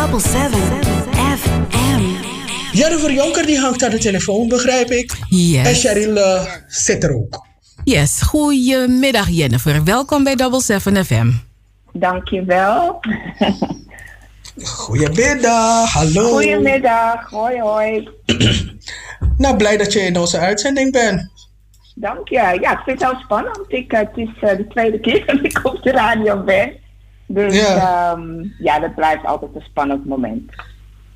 Double 7 FM. Jennifer Jonker die hangt aan de telefoon, begrijp ik. Yes. En Cheryl uh, zit er ook. Yes, goedemiddag Jennifer. Welkom bij Double 7 FM. Dankjewel. Goedemiddag, hallo. Goedemiddag, hoi hoi. nou, blij dat je in onze uitzending bent. Dank je. Ja, ik vind het heel spannend. Ik, het is uh, de tweede keer dat ik op de radio ben. Dus ja, um, ja dat blijft altijd een spannend moment.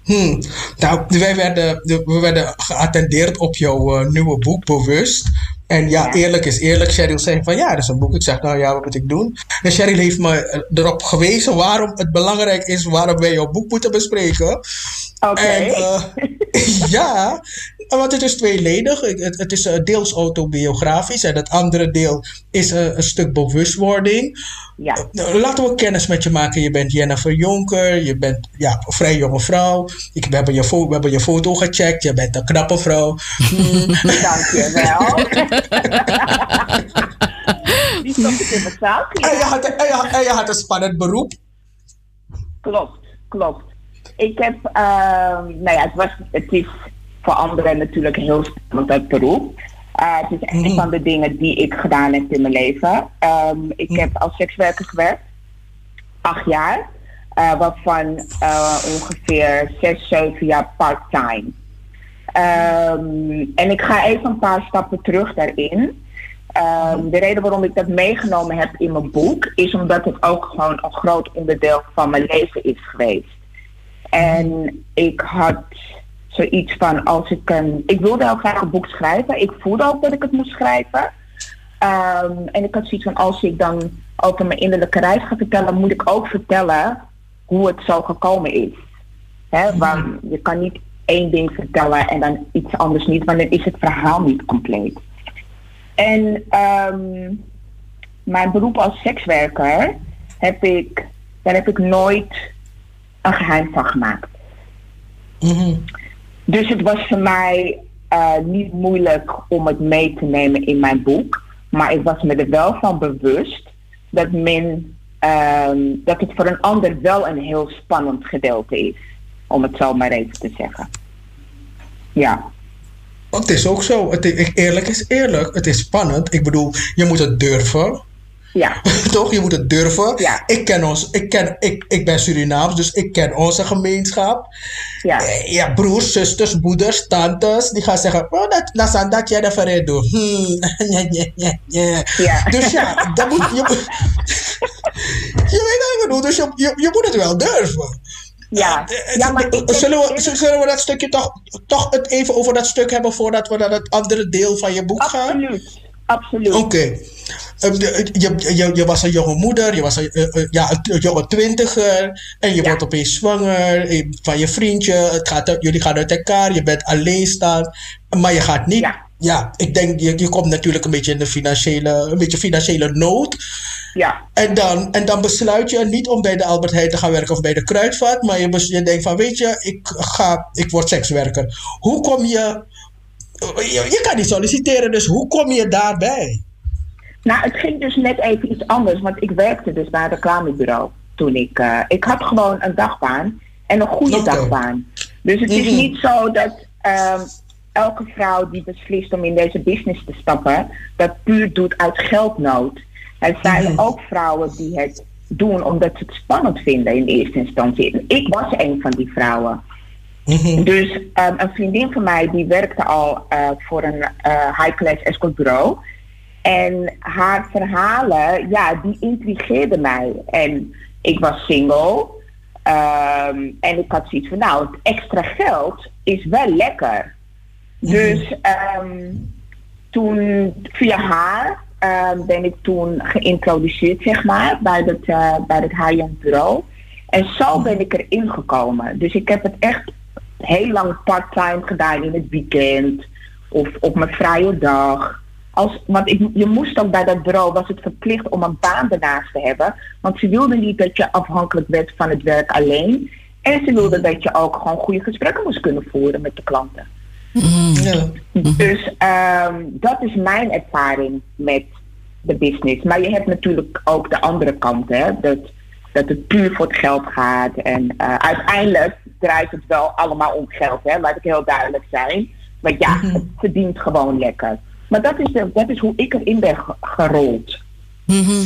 Hmm. Nou, wij werden, we werden geattendeerd op jouw uh, nieuwe boek, Bewust. En ja, ja, eerlijk is eerlijk. Cheryl zei van ja, dat is een boek. Ik zeg nou ja, wat moet ik doen? En Cheryl heeft me erop gewezen waarom het belangrijk is waarom wij jouw boek moeten bespreken. Oké. Okay. Uh, ja, want het is tweeledig. Het, het is deels autobiografisch en het andere deel is een, een stuk bewustwording. Ja. Laten we kennis met je maken. Je bent Jennifer Jonker, je bent ja, een vrij jonge vrouw. Ik, we, hebben je we hebben je foto gecheckt, je bent een knappe vrouw. Dank je wel. Die stond ik in mijn zaak. En je, had, en, je, had, en je had een spannend beroep. Klopt, klopt. Ik heb, uh, nou ja, het, was, het is voor anderen natuurlijk heel spannend het beroep. Uh, het is een van de dingen die ik gedaan heb in mijn leven. Um, ik heb als sekswerker gewerkt, acht jaar, uh, waarvan uh, ongeveer zes, zeven jaar part-time. Um, en ik ga even een paar stappen terug daarin. Um, de reden waarom ik dat meegenomen heb in mijn boek is omdat het ook gewoon een groot onderdeel van mijn leven is geweest. En ik had zoiets van als ik een. Ik wilde heel graag een boek schrijven. Ik voelde ook dat ik het moest schrijven. Um, en ik had zoiets van als ik dan over mijn innerlijke reis ga vertellen, moet ik ook vertellen hoe het zo gekomen is. Hè? Want je kan niet één ding vertellen en dan iets anders niet, want dan is het verhaal niet compleet. En um, mijn beroep als sekswerker heb ik, daar heb ik nooit een geheim van gemaakt. Mm-hmm. Dus het was voor mij uh, niet moeilijk om het mee te nemen in mijn boek. Maar ik was me er wel van bewust dat, men, um, dat het voor een ander wel een heel spannend gedeelte is. Om het zo maar even te zeggen. Ja. Het is ook zo. Het eerlijk is eerlijk. Het is spannend. Ik bedoel, je moet het durven. Ja. Toch? Je moet het durven. Ja. Ik ken ons, ik, ken, ik, ik ben Surinaams, dus ik ken onze gemeenschap. Ja. Ja, broers, zusters, moeders, tantes, die gaan zeggen: Oh, dat, dat is dat jij dat verder doet. Hmm. Ja. Dus ja, dat moet, je, je weet wat ik bedoel, dus je, je, je moet het wel durven. Ja, ja maar ik, zullen, we, zullen we dat stukje toch, toch het even over dat stuk hebben voordat we naar het andere deel van je boek gaan? Absoluut, absoluut. Oké. Okay. Je, je, je, was een jonge moeder, je was een, ja, een jonge twintiger en je ja. wordt opeens zwanger van je vriendje. Het gaat, jullie gaan uit elkaar, je bent alleenstaand, maar je gaat niet. Ja, ja ik denk, je, je komt natuurlijk een beetje in de financiële, een beetje financiële nood. Ja. En dan, en dan besluit je niet om bij de Albert Heijn te gaan werken of bij de Kruidvat, maar je, je denkt van, weet je, ik, ga, ik word sekswerker. Hoe kom je, je, je kan niet solliciteren, dus hoe kom je daarbij? Nou, het ging dus net even iets anders, want ik werkte dus bij een reclamebureau toen ik, uh, ik had gewoon een dagbaan en een goede dagbaan. Dus het is Mhm. niet zo dat ehm, elke vrouw die beslist om in deze business te stappen, dat puur doet uit geldnood. Er zijn Mhm. ook vrouwen die het doen omdat ze het spannend vinden in eerste instantie. Ik was een van die vrouwen. Mhm. Dus um, een vriendin van mij die werkte al uh, voor een uh, high-class escort bureau. En haar verhalen, ja, die intrigeerden mij. En ik was single. Um, en ik had zoiets van, nou, het extra geld is wel lekker. Mhm. Dus um, toen, via haar, ben ik toen geïntroduceerd, zeg maar, bij het, uh, bij het high-end bureau. En zo ben ik erin gekomen. Dus ik heb het echt heel lang part-time gedaan in het weekend of op mijn vrije dag. Als, want ik, je moest ook bij dat bureau, was het verplicht om een baan ernaast te hebben. Want ze wilden niet dat je afhankelijk werd van het werk alleen. En ze wilden dat je ook gewoon goede gesprekken moest kunnen voeren met de klanten. Ja. Dus um, dat is mijn ervaring met de business. Maar je hebt natuurlijk ook de andere kant, hè. Dat dat het puur voor het geld gaat. En eh, uiteindelijk draait het wel allemaal om geld, hè? laat ik heel duidelijk zijn. Maar ja, Mhm. het verdient gewoon lekker. Maar dat is, de, dat is hoe ik erin ben ge- gerold. Mhm.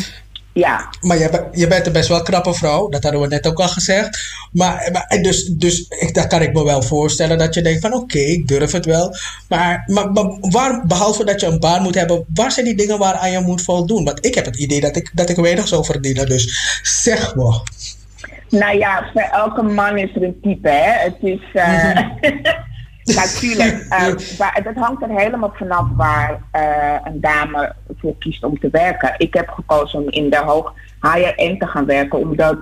Ja, Maar je, bent- je bent een best wel knappe vrouw, dat hadden we net ook al gezegd. Maar, maar dus, dus ik, dat kan ik me wel voorstellen dat je denkt van oké, ik durf het wel. Maar, maar, maar waar, behalve dat je een baan moet hebben, waar zijn die dingen waaraan je moet voldoen? Want ik heb het idee dat ik, dat ik weinig zou verdienen, dus zeg me. Nou ja, voor elke man is er een type, hè. Het is... eh, Natuurlijk, eh, maar dat hangt er helemaal vanaf waar eh, een dame voor kiest om te werken. Ik heb gekozen om in de hoog higher end te gaan werken, omdat,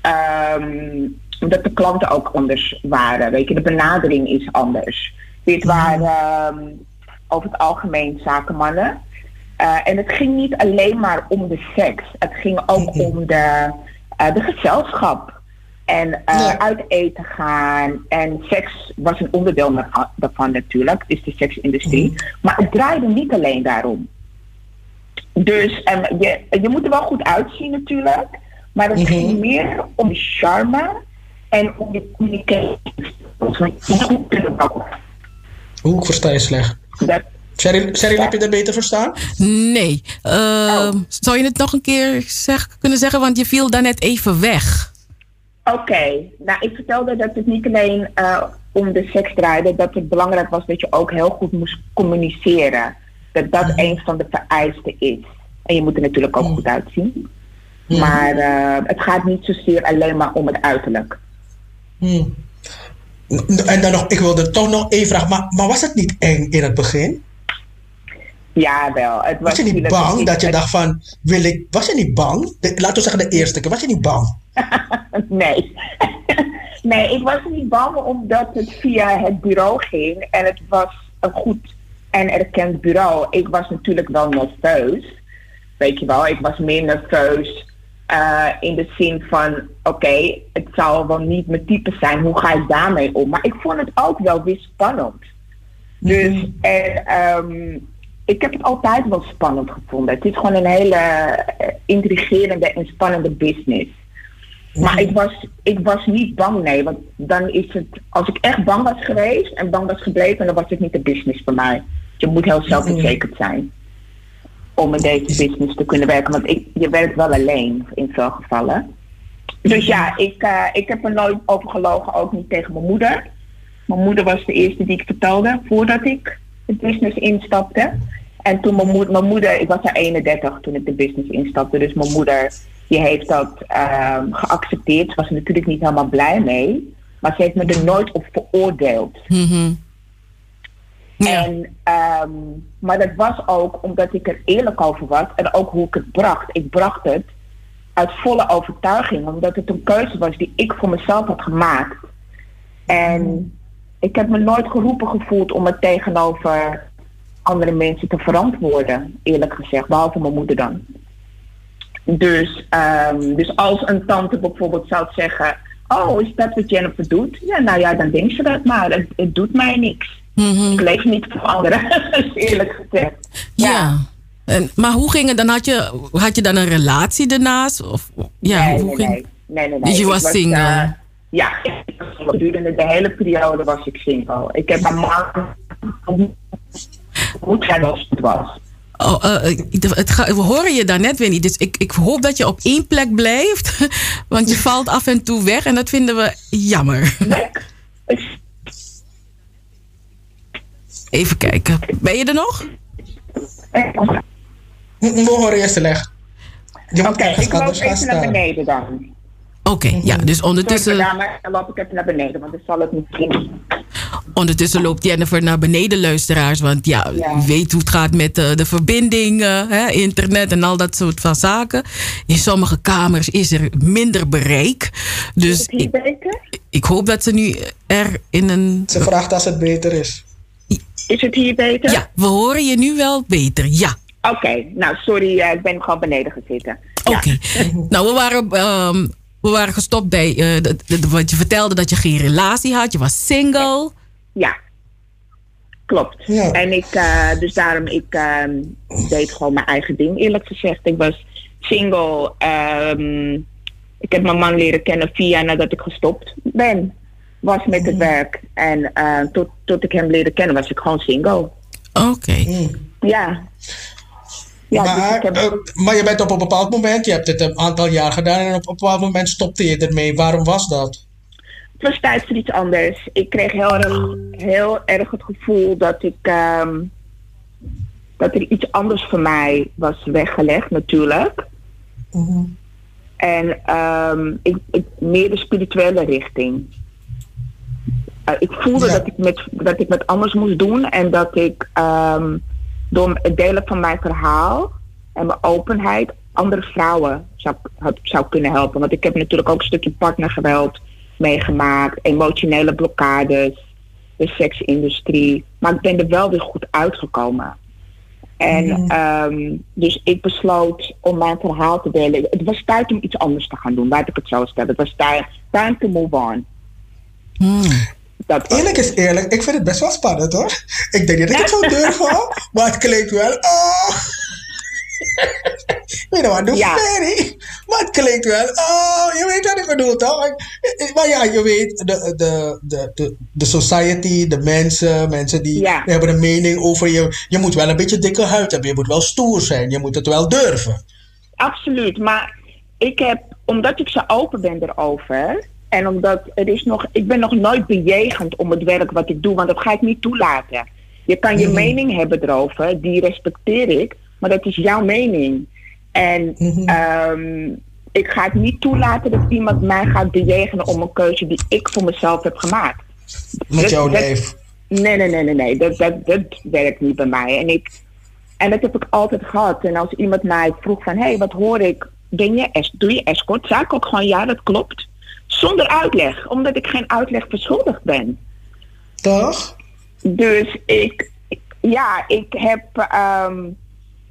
ehm, omdat de klanten ook anders waren. Weet je, de benadering is anders. Dit waren ehm, over het algemeen zakenmannen. Eh, en het ging niet alleen maar om de seks. Het ging ook om de, eh, de gezelschap. En eh, Ja. uit eten gaan. En seks was een onderdeel daarvan- natuurlijk. Is de seksindustrie. Maar het draaide niet alleen daarom. Dus en je, je moet er wel goed uitzien natuurlijk. Maar het Mhm. ging meer om de charme en om de communicatie. Dus. Hoe versta je slecht. Dat, Cheryl, heb je dat beter verstaan? Nee. Ehm, Zou je het nog een keer zeg, kunnen zeggen? Want je viel daarnet even weg. Oké, nou ik vertelde dat het niet alleen eh, om de seks draaide, dat het belangrijk was dat je ook heel goed moest communiceren. Dat dat een van de vereisten is. En je moet er natuurlijk ook goed uitzien. Maar eh, het gaat niet zozeer alleen maar om het uiterlijk. Hmm. En dan nog, ik wilde toch nog één vraag, maar, maar was het niet eng in het begin? Ja, wel. Het was Was je niet bang dat je dacht van, wil ik, was je niet bang? De- laten we zeggen de eerste keer, was je niet bang? Nee. nee, ik was niet bang omdat het via het bureau ging en het was een goed en erkend bureau. Ik was natuurlijk wel nerveus. Weet je wel, ik was meer nerveus eh, in de zin van: oké, het zal wel niet mijn type zijn, hoe ga ik daarmee om? Maar ik vond het ook wel weer spannend. Dus en, ehm, ik heb het altijd wel spannend gevonden. Het is gewoon een hele eh, intrigerende en spannende business. Maar ik was, ik was niet bang, nee. Want dan is het, als ik echt bang was geweest en bang was gebleven, dan was het niet de business voor mij. Je moet heel zelfverzekerd zijn om in deze business te kunnen werken. Want ik, je werkt wel alleen in veel gevallen. Dus ja, ik, eh, ik heb er nooit over gelogen, ook niet tegen mijn moeder. Mijn moeder was de eerste die ik vertelde voordat ik de business instapte. En toen mijn moeder, mijn moeder, ik was er 31 toen ik de business instapte. Dus mijn moeder, die heeft dat ehm, geaccepteerd. Ze was er natuurlijk niet helemaal blij mee. Maar ze heeft me er nooit op veroordeeld. Mhm. Ja. En, ehm, maar dat was ook omdat ik er eerlijk over was en ook hoe ik het bracht. Ik bracht het uit volle overtuiging, omdat het een keuze was die ik voor mezelf had gemaakt. En ik heb me nooit geroepen gevoeld om het tegenover andere mensen te verantwoorden, eerlijk gezegd, behalve mijn moeder dan. Dus, ehm, dus als een tante bijvoorbeeld zou zeggen, oh, is dat wat Jennifer doet? Ja, nou ja, dan denk ze dat maar. Het, het doet mij niks. Mhm. Ik leef niet voor anderen, eerlijk gezegd. Ja. En, maar hoe ging het dan? Had je, had je dan een relatie ernaast? Of, ja, nee, hoe nee, ging nee, nee, nee, nee. Dus je was single? eh, ja, gedurende de hele periode was ik single. Ik heb een man moet zijn als het was. Oh, eh, het ga- we horen je daar net weer niet. Dus ik, ik hoop dat je op één plek blijft. Want je valt af en toe weg en dat vinden we jammer. Even kijken. Ben je er nog? Oké, We horen je slecht. Ergens ik loop even naar beneden dan. Oké, ja. Dus Sorry, ondertussen, maar dan loop ik even naar beneden, want dan zal het niet zien. ondertussen loopt Jennifer naar beneden, luisteraars. Want ja, weet hoe het gaat met eh, de verbinding, eh, hè, internet en al dat soort van zaken. In sommige kamers is er minder bereik. Is Dus het hier ik, beter? ik hoop dat ze nu er in een... Ze vraagt als het beter is. Is het hier beter? Ja, we horen je nu wel beter. Ja. Oké, nou sorry, eh, ik ben gewoon beneden. Ja. Oké. nou, we waren, ehm, we waren gestopt bij eh, de- de- wat je vertelde dat je geen relatie had. Je was single. Ja, klopt. Ja. En ik, eh, dus daarom, ik ehm, deed gewoon mijn eigen ding, eerlijk gezegd. Ik was single. ehm, ik heb mijn man leren kennen vier jaar nadat ik gestopt ben. Was met het werk. En eh, tot, tot ik hem leerde kennen was ik gewoon single. Oké. Ja. Ja, dus maar, ik heb- eh, maar je bent op een bepaald moment, je hebt het een aantal jaar gedaan en op een bepaald moment stopte je ermee. Waarom was dat? Het was tijd voor iets anders. Ik kreeg heel erg, heel erg het gevoel dat ik ehm, dat er iets anders voor mij was weggelegd, natuurlijk. En ehm, ik, ik, meer de spirituele richting. Eh, ik voelde Ja. dat, ik met, dat ik wat anders moest doen en dat ik ehm, door het delen van mijn verhaal en mijn openheid andere vrouwen zou, zou kunnen helpen. Want ik heb natuurlijk ook een stukje partnergeweld meegemaakt, emotionele blokkades, de seksindustrie. Maar ik ben er wel weer goed uitgekomen. En ehm, dus ik besloot om mijn verhaal te delen. Het was tijd om iets anders te gaan doen, laat ik het zo stellen. Het was tijd time to move on. Hmm. Dat Eerlijk is eerlijk, ik vind het best wel spannend hoor. Ik denk niet dat ik het zou durven, maar het klinkt wel. Oh. Weet je wat, doe Ja. Maar het klinkt wel. Oh, je weet wat ik bedoel toch? Maar ja, je weet, de, de, de, de, de society, de mensen, mensen die Ja. hebben een mening over je. Je moet wel een beetje dikke huid hebben, je moet wel stoer zijn, je moet het wel durven. Absoluut, maar ik heb, omdat ik zo open ben erover, en omdat er is nog, ik ben nog nooit bejegend om het werk wat ik doe, want dat ga ik niet toelaten. Je kan je mening hebben erover, die respecteer ik, maar dat is jouw mening. En ehm, ik ga het niet toelaten dat iemand mij gaat bejegenen om een keuze die ik voor mezelf heb gemaakt. Met Dat- jouw. Nee, nee, nee, nee, nee. Dat, dat, dat werkt niet bij mij. En, ik, en dat heb ik altijd gehad. En als iemand mij vroeg van, hé, hey, wat hoor ik? Ben je doe je escort? Zei ik ook gewoon, ja, dat klopt. Zonder uitleg, omdat ik geen uitleg verschuldigd ben. Toch? Dus ik, ja, ik heb, ehm,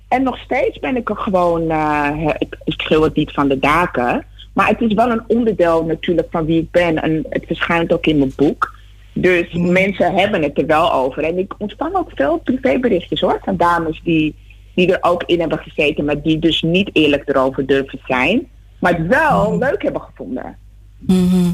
en nog steeds ben ik er gewoon, eh, ik, ik schreeuw het niet van de daken, maar het is wel een onderdeel natuurlijk van wie ik ben en het verschijnt ook in mijn boek. Dus mensen hebben het er wel over. En ik ontvang ook veel privéberichtjes hoor, van dames die, die er ook in hebben gezeten, maar die dus niet eerlijk erover durven zijn, maar het wel leuk hebben gevonden.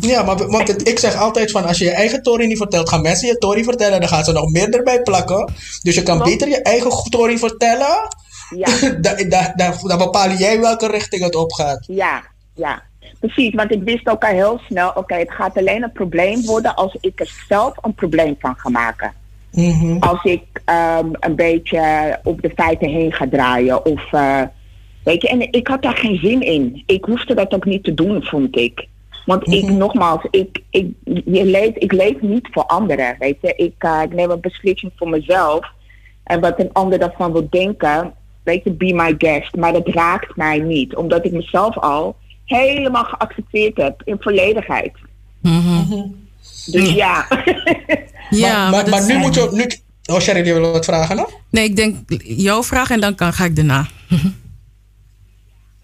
Ja, maar want ik zeg altijd van als je je eigen story niet vertelt, gaan mensen je story vertellen, dan gaan ze nog meer erbij plakken. Dus je kan Klopt. beter je eigen story vertellen. Ja. dan bepaal jij welke richting het opgaat. Ja, ja. Precies, want ik wist ook al heel snel, oké, het gaat alleen een probleem worden als ik er zelf een probleem van ga maken. Mhm. Als ik ehm, een beetje op de feiten heen ga draaien. Of, eh, weet je, en ik had daar geen zin in. Ik hoefde dat ook niet te doen, vond ik. Want ik, nogmaals, ik, ik, je leef, ik leef niet voor anderen, weet je. Ik, eh, ik neem een beslissing voor mezelf. En wat een ander daarvan wil denken, weet je, be my guest. Maar dat raakt mij niet, omdat ik mezelf al helemaal geaccepteerd heb in volledigheid. Dus ja. Ja, maar, maar, dat maar nu moet je. Nu, oh, Sherry, je wil wat vragen nog? Nee, ik denk jouw vraag en dan kan, ga ik daarna.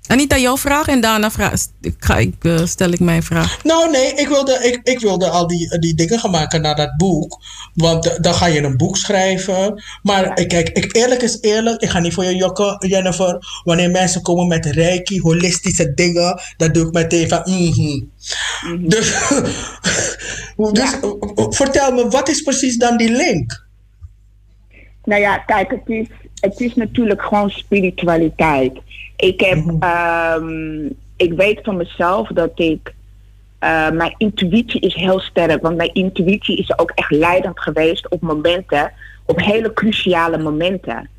Anita, jouw vraag en daarna vraag, ga ik, eh, stel ik mijn vraag. Nou, nee, ik wilde, ik, ik wilde al die, die dingen gaan maken naar dat boek. Want eh, dan ga je een boek schrijven. Maar eh, kijk, ik, eerlijk is eerlijk, ik ga niet voor je jokken, Jennifer. Wanneer mensen komen met reiki, holistische dingen, dan doe ik meteen van mhm. Dus, dus vertel me, wat is precies dan die link? Nou ja, kijk, het is, het is natuurlijk gewoon spiritualiteit. Ik heb, ehm, ik weet van mezelf dat ik, eh, mijn intuïtie is heel sterk. Want mijn intuïtie is ook echt leidend geweest op momenten, op hele cruciale momenten.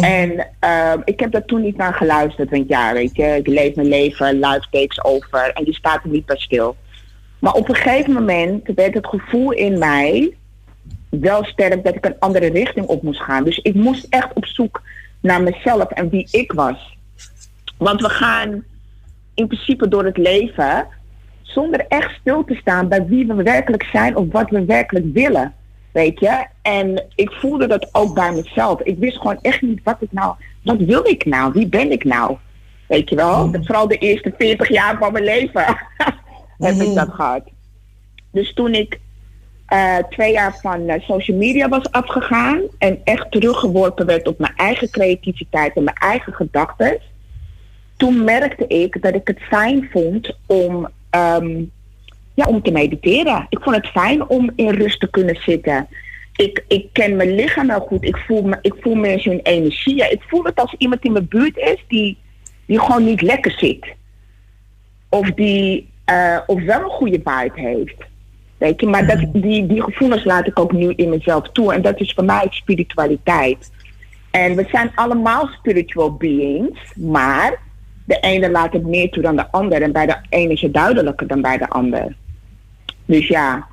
En ehm, ik heb daar toen niet naar geluisterd. Want ja, weet je, ik leef mijn leven, life takes over. En je staat er niet bij stil. Maar op een gegeven moment werd het gevoel in mij wel sterk dat ik een andere richting op moest gaan. Dus ik moest echt op zoek naar mezelf en wie ik was. Want we gaan in principe door het leven zonder echt stil te staan bij wie we werkelijk zijn of wat we werkelijk willen. Weet je? En ik voelde dat ook bij mezelf. Ik wist gewoon echt niet wat ik nou, wat wil ik nou? Wie ben ik nou? Weet je wel? Vooral de eerste 40 jaar van mijn leven heb ik dat gehad. Dus toen ik eh, twee jaar van eh, social media was afgegaan en echt teruggeworpen werd op mijn eigen creativiteit en mijn eigen gedachten. Toen merkte ik dat ik het fijn vond om, ehm, ja, om te mediteren. Ik vond het fijn om in rust te kunnen zitten. Ik, ik ken mijn lichaam wel goed. Ik voel me, ik voel me zo'n energie. Ik voel het als iemand in mijn buurt is die, die gewoon niet lekker zit. Of die uh, of wel een goede vibe heeft. Weet je, maar dat, die, die gevoelens laat ik ook nu in mezelf toe. En dat is voor mij spiritualiteit. En we zijn allemaal spiritual beings, maar de ene laat het meer toe dan de ander. En bij de ene is het duidelijker dan bij de ander. Dus ja,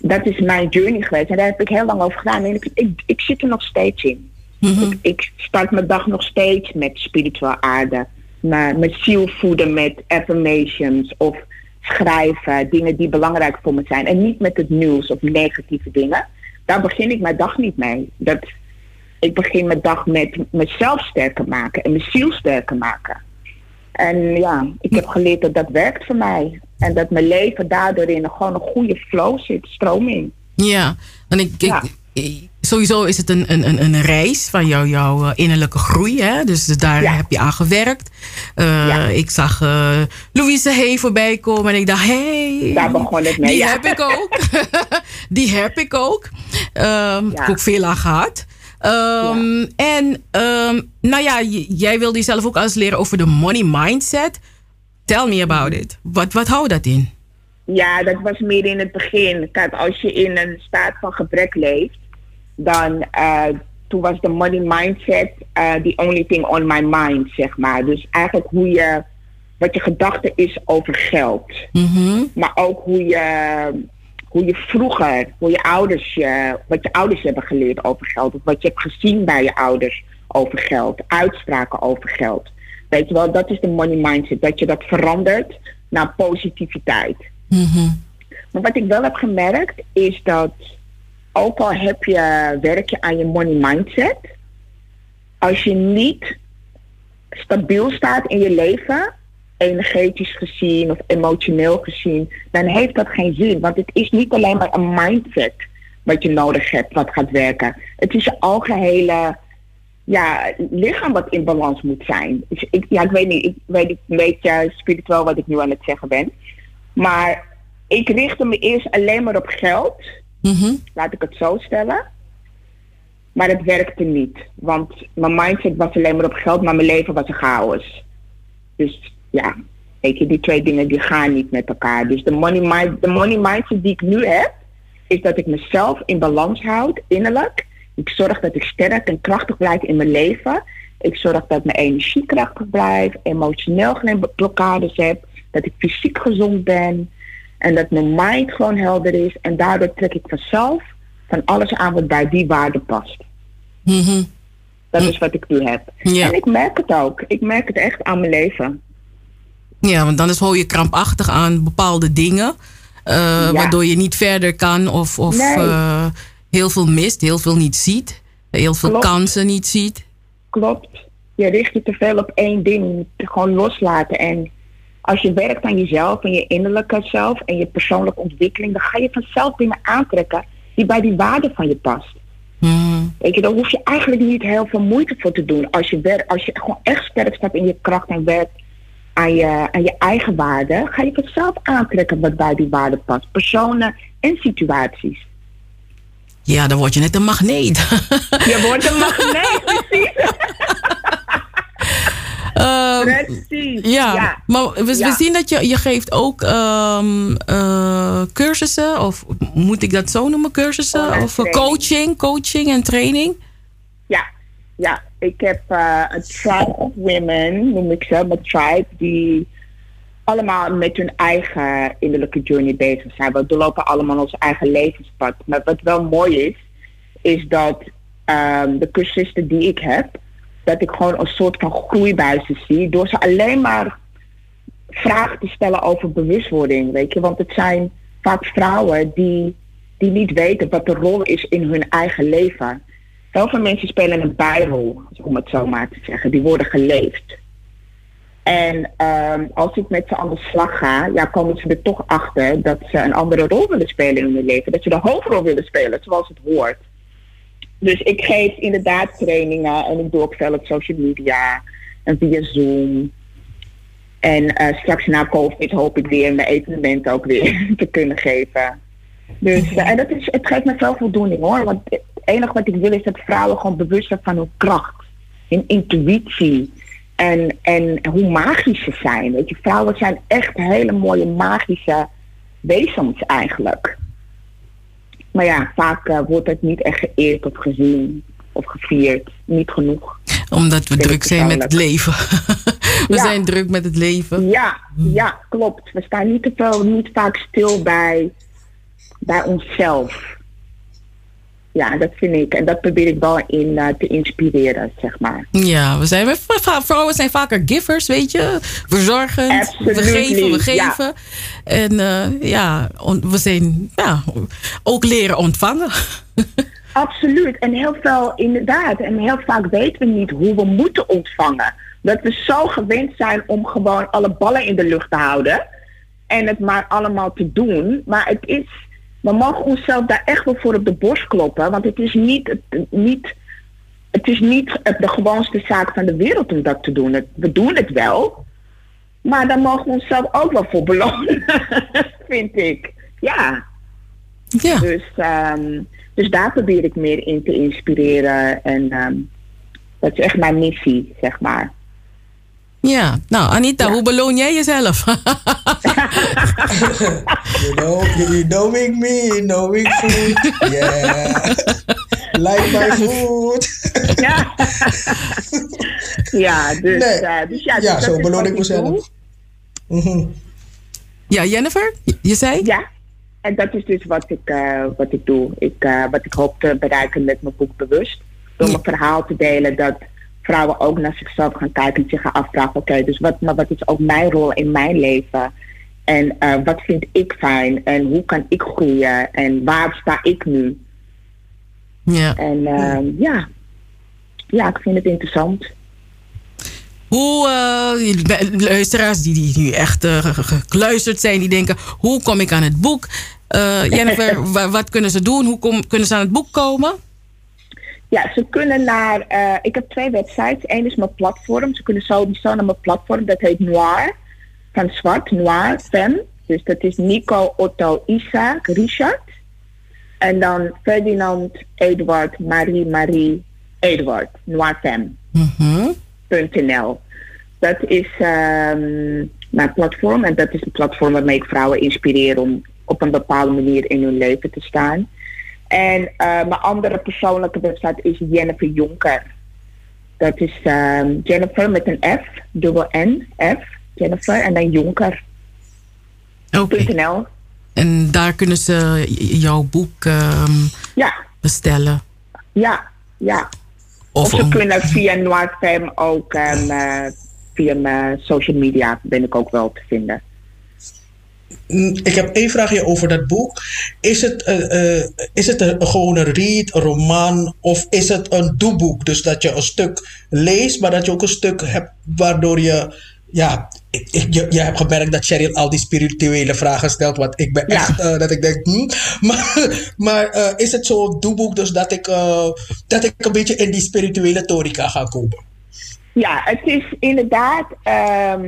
dat is mijn journey geweest. En daar heb ik heel lang over gedaan. En ik, ik, ik zit er nog steeds in. Mhm. ik, ik start mijn dag nog steeds met spiritueel aarde. Mijn, mijn ziel voeden met affirmations of schrijven. Dingen die belangrijk voor me zijn. En niet met het nieuws of negatieve dingen. Daar begin ik mijn dag niet mee. Dat, ik begin mijn dag met mezelf sterker maken en mijn ziel sterker maken. En ja, ik heb geleerd dat dat werkt voor mij. En dat mijn leven daardoor in gewoon een goede flow zit, stroming. Ja, en ik, ik- Ja. ik- sowieso is het een, een, een, reis van jou, jouw eh, innerlijke groei. Hè? Dus daar Ja. heb je aan gewerkt. Eh, Ja. Ik zag eh, Louise Hay voorbij komen en ik dacht, hey, Daar begon het mee. die heb ik ook. die heb ik ook. Ehm Heb ik ook veel aan gehad. Ehm, En ehm, nou ja, jij wilde jezelf ook alles leren over de money mindset. Tell me about it. Wat, wat houdt dat in? Ja, dat was meer in het begin. Kijk, als je in een staat van gebrek leeft, dan eh, toen was de money mindset eh the only thing on my mind, zeg maar. Dus eigenlijk hoe je, wat je gedachte is over geld. Mhm. Maar ook hoe je, hoe je vroeger, hoe je ouders je, wat je ouders hebben geleerd over geld. Of wat je hebt gezien bij je ouders over geld. Uitspraken over geld. Weet je wel, dat is de money mindset. Dat je dat verandert naar positiviteit. Mhm. Maar wat ik wel heb gemerkt is dat ook al heb je, werk je aan je money mindset, als je niet stabiel staat in je leven, energetisch gezien of emotioneel gezien, dan heeft dat geen zin. Want het is niet alleen maar een mindset wat je nodig hebt wat gaat werken. Het is je algehele ja, lichaam wat in balans moet zijn. Dus ik, ja, ik weet niet, ik weet niet een beetje spiritueel wat ik nu aan het zeggen ben. Maar ik richtte me eerst alleen maar op geld. Mhm. Laat ik het zo stellen. Maar het werkte niet. Want mijn mindset was alleen maar op geld, maar mijn leven was een chaos. Dus ja, weet je, die twee dingen die gaan niet met elkaar. Dus de money, mind, de money mindset die ik nu heb, is dat ik mezelf in balans houd, innerlijk. Ik zorg dat ik sterk en krachtig blijf in mijn leven. Ik zorg dat mijn energie krachtig blijft, emotioneel geen blokkades heb, dat ik fysiek gezond ben en dat mijn mind gewoon helder is. En daardoor trek ik vanzelf van alles aan wat bij die waarde past. Mhm. Dat is wat ik nu heb. Ja. En ik merk het ook. Ik merk het echt aan mijn leven. Ja, want dan is hou je krampachtig aan bepaalde dingen. eh, Ja. Waardoor je niet verder kan of, of Nee. eh, heel veel mist, heel veel niet ziet. Heel veel Klopt. kansen niet ziet. Klopt. Je richt je te veel op één ding. Gewoon loslaten. En als je werkt aan jezelf en je innerlijke zelf en je persoonlijke ontwikkeling, dan ga je vanzelf dingen aantrekken die bij die waarde van je past. Mhm. Weet je, daar hoef je eigenlijk niet heel veel moeite voor te doen. Als je, werkt, als je gewoon echt sterk staat in je kracht en werkt aan je, aan je eigen waarde, ga je vanzelf aantrekken wat bij die waarde past. Personen en situaties. Ja, dan word je net een magneet. Je wordt een magneet, precies. Ehm, precies. ja, maar we, we Ja. zien dat je, je geeft ook ehm, eh, cursussen, of moet ik dat zo noemen, cursussen? Online of eh, training. coaching, coaching en training? Ja, ja. Ik heb eh, een tribe women, noem ik ze, mijn tribe, die allemaal met hun eigen innerlijke journey bezig zijn. We doorlopen allemaal ons eigen levenspad. Maar wat wel mooi is, is dat ehm, de cursisten die ik heb, dat ik gewoon een soort van groei bij ze zie. Door ze alleen maar vragen te stellen over bewustwording, weet je. Want het zijn vaak vrouwen die, die niet weten wat de rol is in hun eigen leven. Heel veel mensen spelen een bijrol, om het zo maar te zeggen. Die worden geleefd. En ehm, als ik met ze aan de slag ga, ja, komen ze er toch achter dat ze een andere rol willen spelen in hun leven. Dat ze de hoofdrol willen spelen, zoals het hoort. Dus ik geef inderdaad trainingen en ik doe ook veel op social media en via Zoom. En eh, straks na COVID hoop ik weer mijn evenement ook weer te kunnen geven. Dus en dat is, het geeft me veel voldoening hoor. Want het enige wat ik wil is dat vrouwen gewoon bewust zijn van hun kracht. Hun intuïtie. En, en hoe magisch ze zijn. Weet je, vrouwen zijn echt hele mooie magische wezens eigenlijk. Maar ja, vaak uh, wordt het niet echt geëerd of gezien of gevierd. Niet genoeg. Omdat we druk zijn met het leven. we Ja. zijn druk met het leven. Ja, ja, klopt. We staan niet te veel, niet vaak stil bij, bij onszelf. Ja, dat vind ik. En dat probeer ik wel in eh, te inspireren, zeg maar. Ja, we zijn, vrouwen zijn vaker givers, weet je. Verzorgend. We geven, we ja. geven. En eh, ja, on- we zijn ja, ook leren ontvangen. Absoluut. En heel veel, inderdaad. En heel vaak weten we niet hoe we moeten ontvangen. Dat we zo gewend zijn om gewoon alle ballen in de lucht te houden. En het maar allemaal te doen. Maar het is, we mogen onszelf daar echt wel voor op de borst kloppen. Want het is niet, het, niet, het is niet de gewoonste zaak van de wereld om dat te doen. We doen het wel. Maar daar mogen we onszelf ook wel voor belonen. Vind ik. Ja. Ja, Dus, ehm, dus daar probeer ik meer in te inspireren. En ehm, dat is echt mijn missie, zeg maar. Ja. Nou, Anita, Ja. hoe beloon jij jezelf? You know, you knowing me, knowing food. Yeah. like my food. ja, ja, dus, Nee. eh, dus ja, dus Ja, zo beloon ik mezelf. Mhm. ja, Jennifer, je- zei? Ja, en dat is dus wat ik, eh, wat ik doe. Ik, eh, wat ik hoop te bereiken met mijn boek Bewust. Door Ja. mijn verhaal te delen dat vrouwen ook naar zichzelf gaan kijken en zich gaan afvragen: oké, dus wat, maar wat is ook mijn rol in mijn leven? En eh, wat vind ik fijn? En hoe kan ik groeien? En waar sta ik nu? Ja. En ehm, ja. ja, ik vind het interessant. Hoe, eh, luisteraars die, die nu echt eh, ge- ge- gekluisterd zijn, die denken: hoe kom ik aan het boek? Jennifer, wa- wat kunnen ze doen? Hoe kom, kunnen ze aan het boek komen? Ja, ze kunnen naar. eh, ik heb twee websites. Eén is mijn platform. Ze kunnen sowieso naar mijn platform. Dat heet Noir. Van zwart, Noir, Fem. Dus dat is Nico, Otto, Isaac, Richard. En dan Ferdinand, Eduard, Marie, Marie, Eduard. Noirfem.nl. Mhm. Dat is ehm, mijn platform. En dat is een platform waarmee ik vrouwen inspireer om op een bepaalde manier in hun leven te staan. En eh, mijn andere persoonlijke website is Jennifer Jonker. Dat is ehm, Jennifer met een F, dubbel N, F, Jennifer en dan Jonker.nl. Oké. En daar kunnen ze jouw boek ehm, Ja, bestellen. ja, ja. Of, Of, ze kunnen via Noirfem ook eh, via mijn social media ben ik ook wel te vinden. Ik heb één vraagje over dat boek. Is het, eh, eh, is het een, gewoon een read, een roman, of is het een doeboek? Dus dat je een stuk leest, maar dat je ook een stuk hebt waardoor je. Ja, ik, ik- je, je hebt gemerkt dat Cheryl al die spirituele vragen stelt, wat ik ben Ja. echt, eh, dat ik denk, hm. Maar, maar is het zo'n doeboek dus dat ik, dat ik een beetje in die spirituele torica ga komen? Ja, het is inderdaad ehm,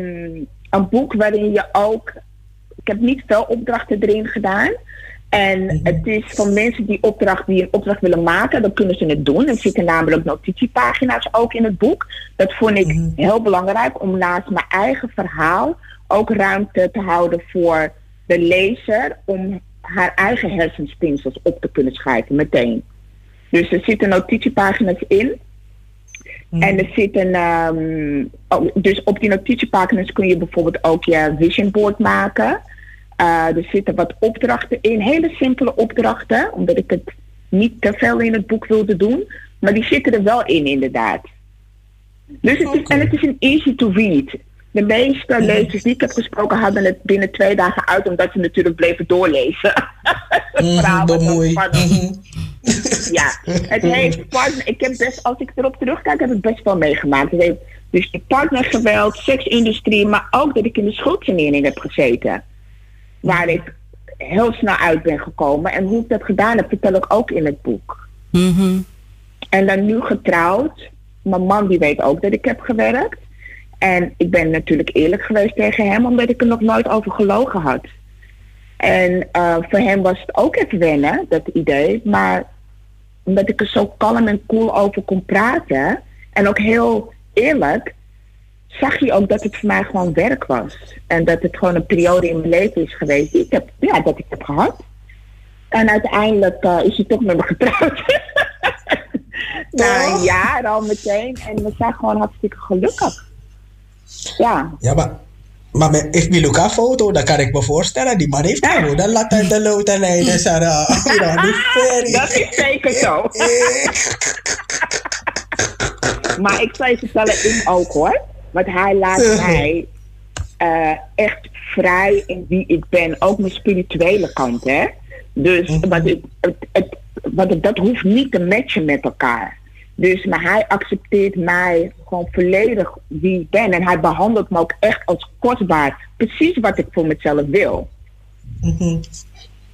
een boek waarin je ook. Ik heb niet veel opdrachten erin gedaan. En het is van mensen die, opdracht, die een opdracht willen maken, dan kunnen ze het doen. Er zitten namelijk notitiepagina's ook in het boek. Dat vond ik heel belangrijk om naast mijn eigen verhaal ook ruimte te houden voor de lezer om haar eigen hersenspinsels op te kunnen schrijven meteen. Dus er zitten notitiepagina's in. En er zitten, oh, dus op die notitiepagina's kun je bijvoorbeeld ook je vision board maken. Eh, er zitten wat opdrachten in, hele simpele opdrachten, omdat ik het niet te veel in het boek wilde doen. Maar die zitten er wel in, inderdaad. Dus het is, en het is een easy to read. De meeste lezers die ik heb gesproken hadden het binnen twee dagen uit, omdat ze natuurlijk bleven doorlezen. Ook spannend. Mhm. Ja, het heeft partner. Ik heb best, als ik erop terugkijk, heb ik best wel meegemaakt. Het heeft dus partnergeweld, seksindustrie, maar ook dat ik in de schuldsanering heb gezeten. Waar ik heel snel uit ben gekomen. En hoe ik dat gedaan heb, vertel ik ook in het boek. Mhm. En dan nu getrouwd. Mijn man die weet ook dat ik heb gewerkt. En ik ben natuurlijk eerlijk geweest tegen hem, omdat ik er nog nooit over gelogen had. En uh, voor hem was het ook even wennen, dat idee. Maar omdat ik er zo kalm en cool over kon praten. En ook heel eerlijk, zag je ook dat het voor mij gewoon werk was. En dat het gewoon een periode in mijn leven is geweest die ik heb, ja, dat ik heb gehad. En uiteindelijk uh, is hij toch met me getrouwd. Na een jaar al meteen. En we zijn gewoon hartstikke gelukkig. Ja. Ja, maar, maar met if Miluka foto, dan kan ik me voorstellen, die man heeft gewoon een latte de loten leiden, Sarah. Dat is zeker zo. maar ik zou je vertellen, ik ook hoor. Want hij laat mij uh, echt vrij in wie ik ben. Ook mijn spirituele kant, hè. Dus wat ik, het, het, wat, dat hoeft niet te matchen met elkaar. Dus maar hij accepteert mij gewoon volledig wie ik ben. En hij behandelt me ook echt als kostbaar. Precies wat ik voor mezelf wil. Mm -hmm.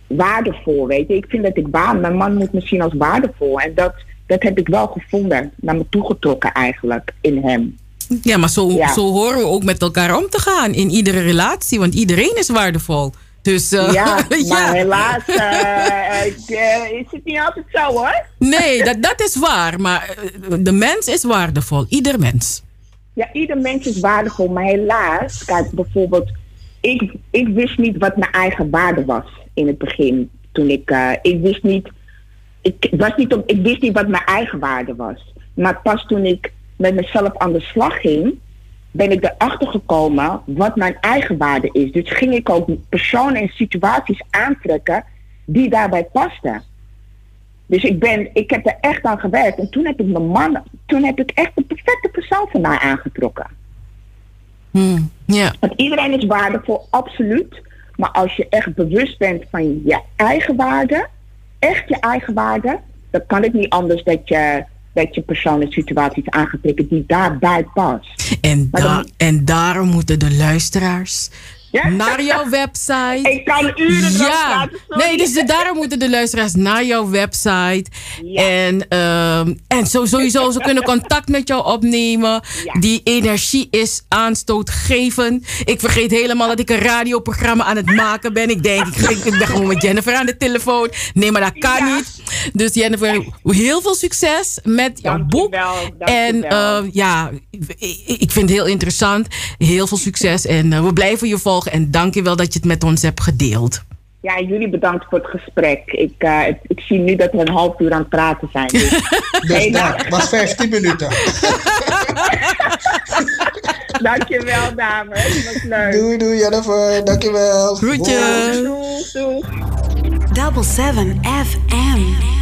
Waardevol, weet je. Ik vind dat ik waar. Mijn man moet me zien als waardevol. En dat, dat heb ik wel gevonden. Naar me toegetrokken eigenlijk in hem. Ja, maar zo, ja. zo horen we ook met elkaar om te gaan in iedere relatie. Want iedereen is waardevol. Dus, uh, ja, maar ja. helaas uh, is het niet altijd zo hoor. Nee, dat, dat is waar. Maar de mens is waardevol. Ieder mens. Ja, ieder mens is waardevol. Maar helaas, kijk bijvoorbeeld, ik, ik wist niet wat mijn eigen waarde was in het begin. Toen ik, uh, ik wist niet, ik, was niet op, ik wist niet wat mijn eigen waarde was. Maar pas toen ik met mezelf aan de slag ging, ben ik erachter gekomen wat mijn eigen waarde is. Dus ging ik ook personen en situaties aantrekken die daarbij pasten. Dus ik, ben, ik heb er echt aan gewerkt. En toen heb ik mijn man, toen heb ik echt de perfecte persoon van mij aangetrokken. Hmm, yeah. Want iedereen is waardevol, absoluut. Maar als je echt bewust bent van je eigen waarde, echt je eigen waarde, dan kan het niet anders dat je dat je persoonlijke situaties aangetrekken die daarbij past. En, da dan, en daarom moeten de luisteraars ja? naar jouw website. Ik kan uren ja. Nee, dus de, daarom moeten de luisteraars naar jouw website. Ja. En, um, en zo, sowieso, ze kunnen contact met jou opnemen. Ja. Die energie is aanstootgevend. Ik vergeet helemaal dat ik een radioprogramma aan het maken ben. Ik denk, ik, ik ben gewoon met Jennifer aan de telefoon. Nee, maar dat kan niet. Dus Jennifer, heel veel succes met jouw dank boek. Wel, dank en je wel. Uh, ja, ik vind het heel interessant. Heel veel succes. En uh, we blijven je volgen. En dank je wel dat je het met ons hebt gedeeld. Ja, jullie bedankt voor het gesprek. Ik, uh, ik zie nu dat we een half uur aan het praten zijn. Dus, dus dat was 15 minuten. Dankjewel, dames. Het was leuk. Doei, doei, Jennifer. Dankjewel. Groetjes. Doei, doei. Double 7 FM.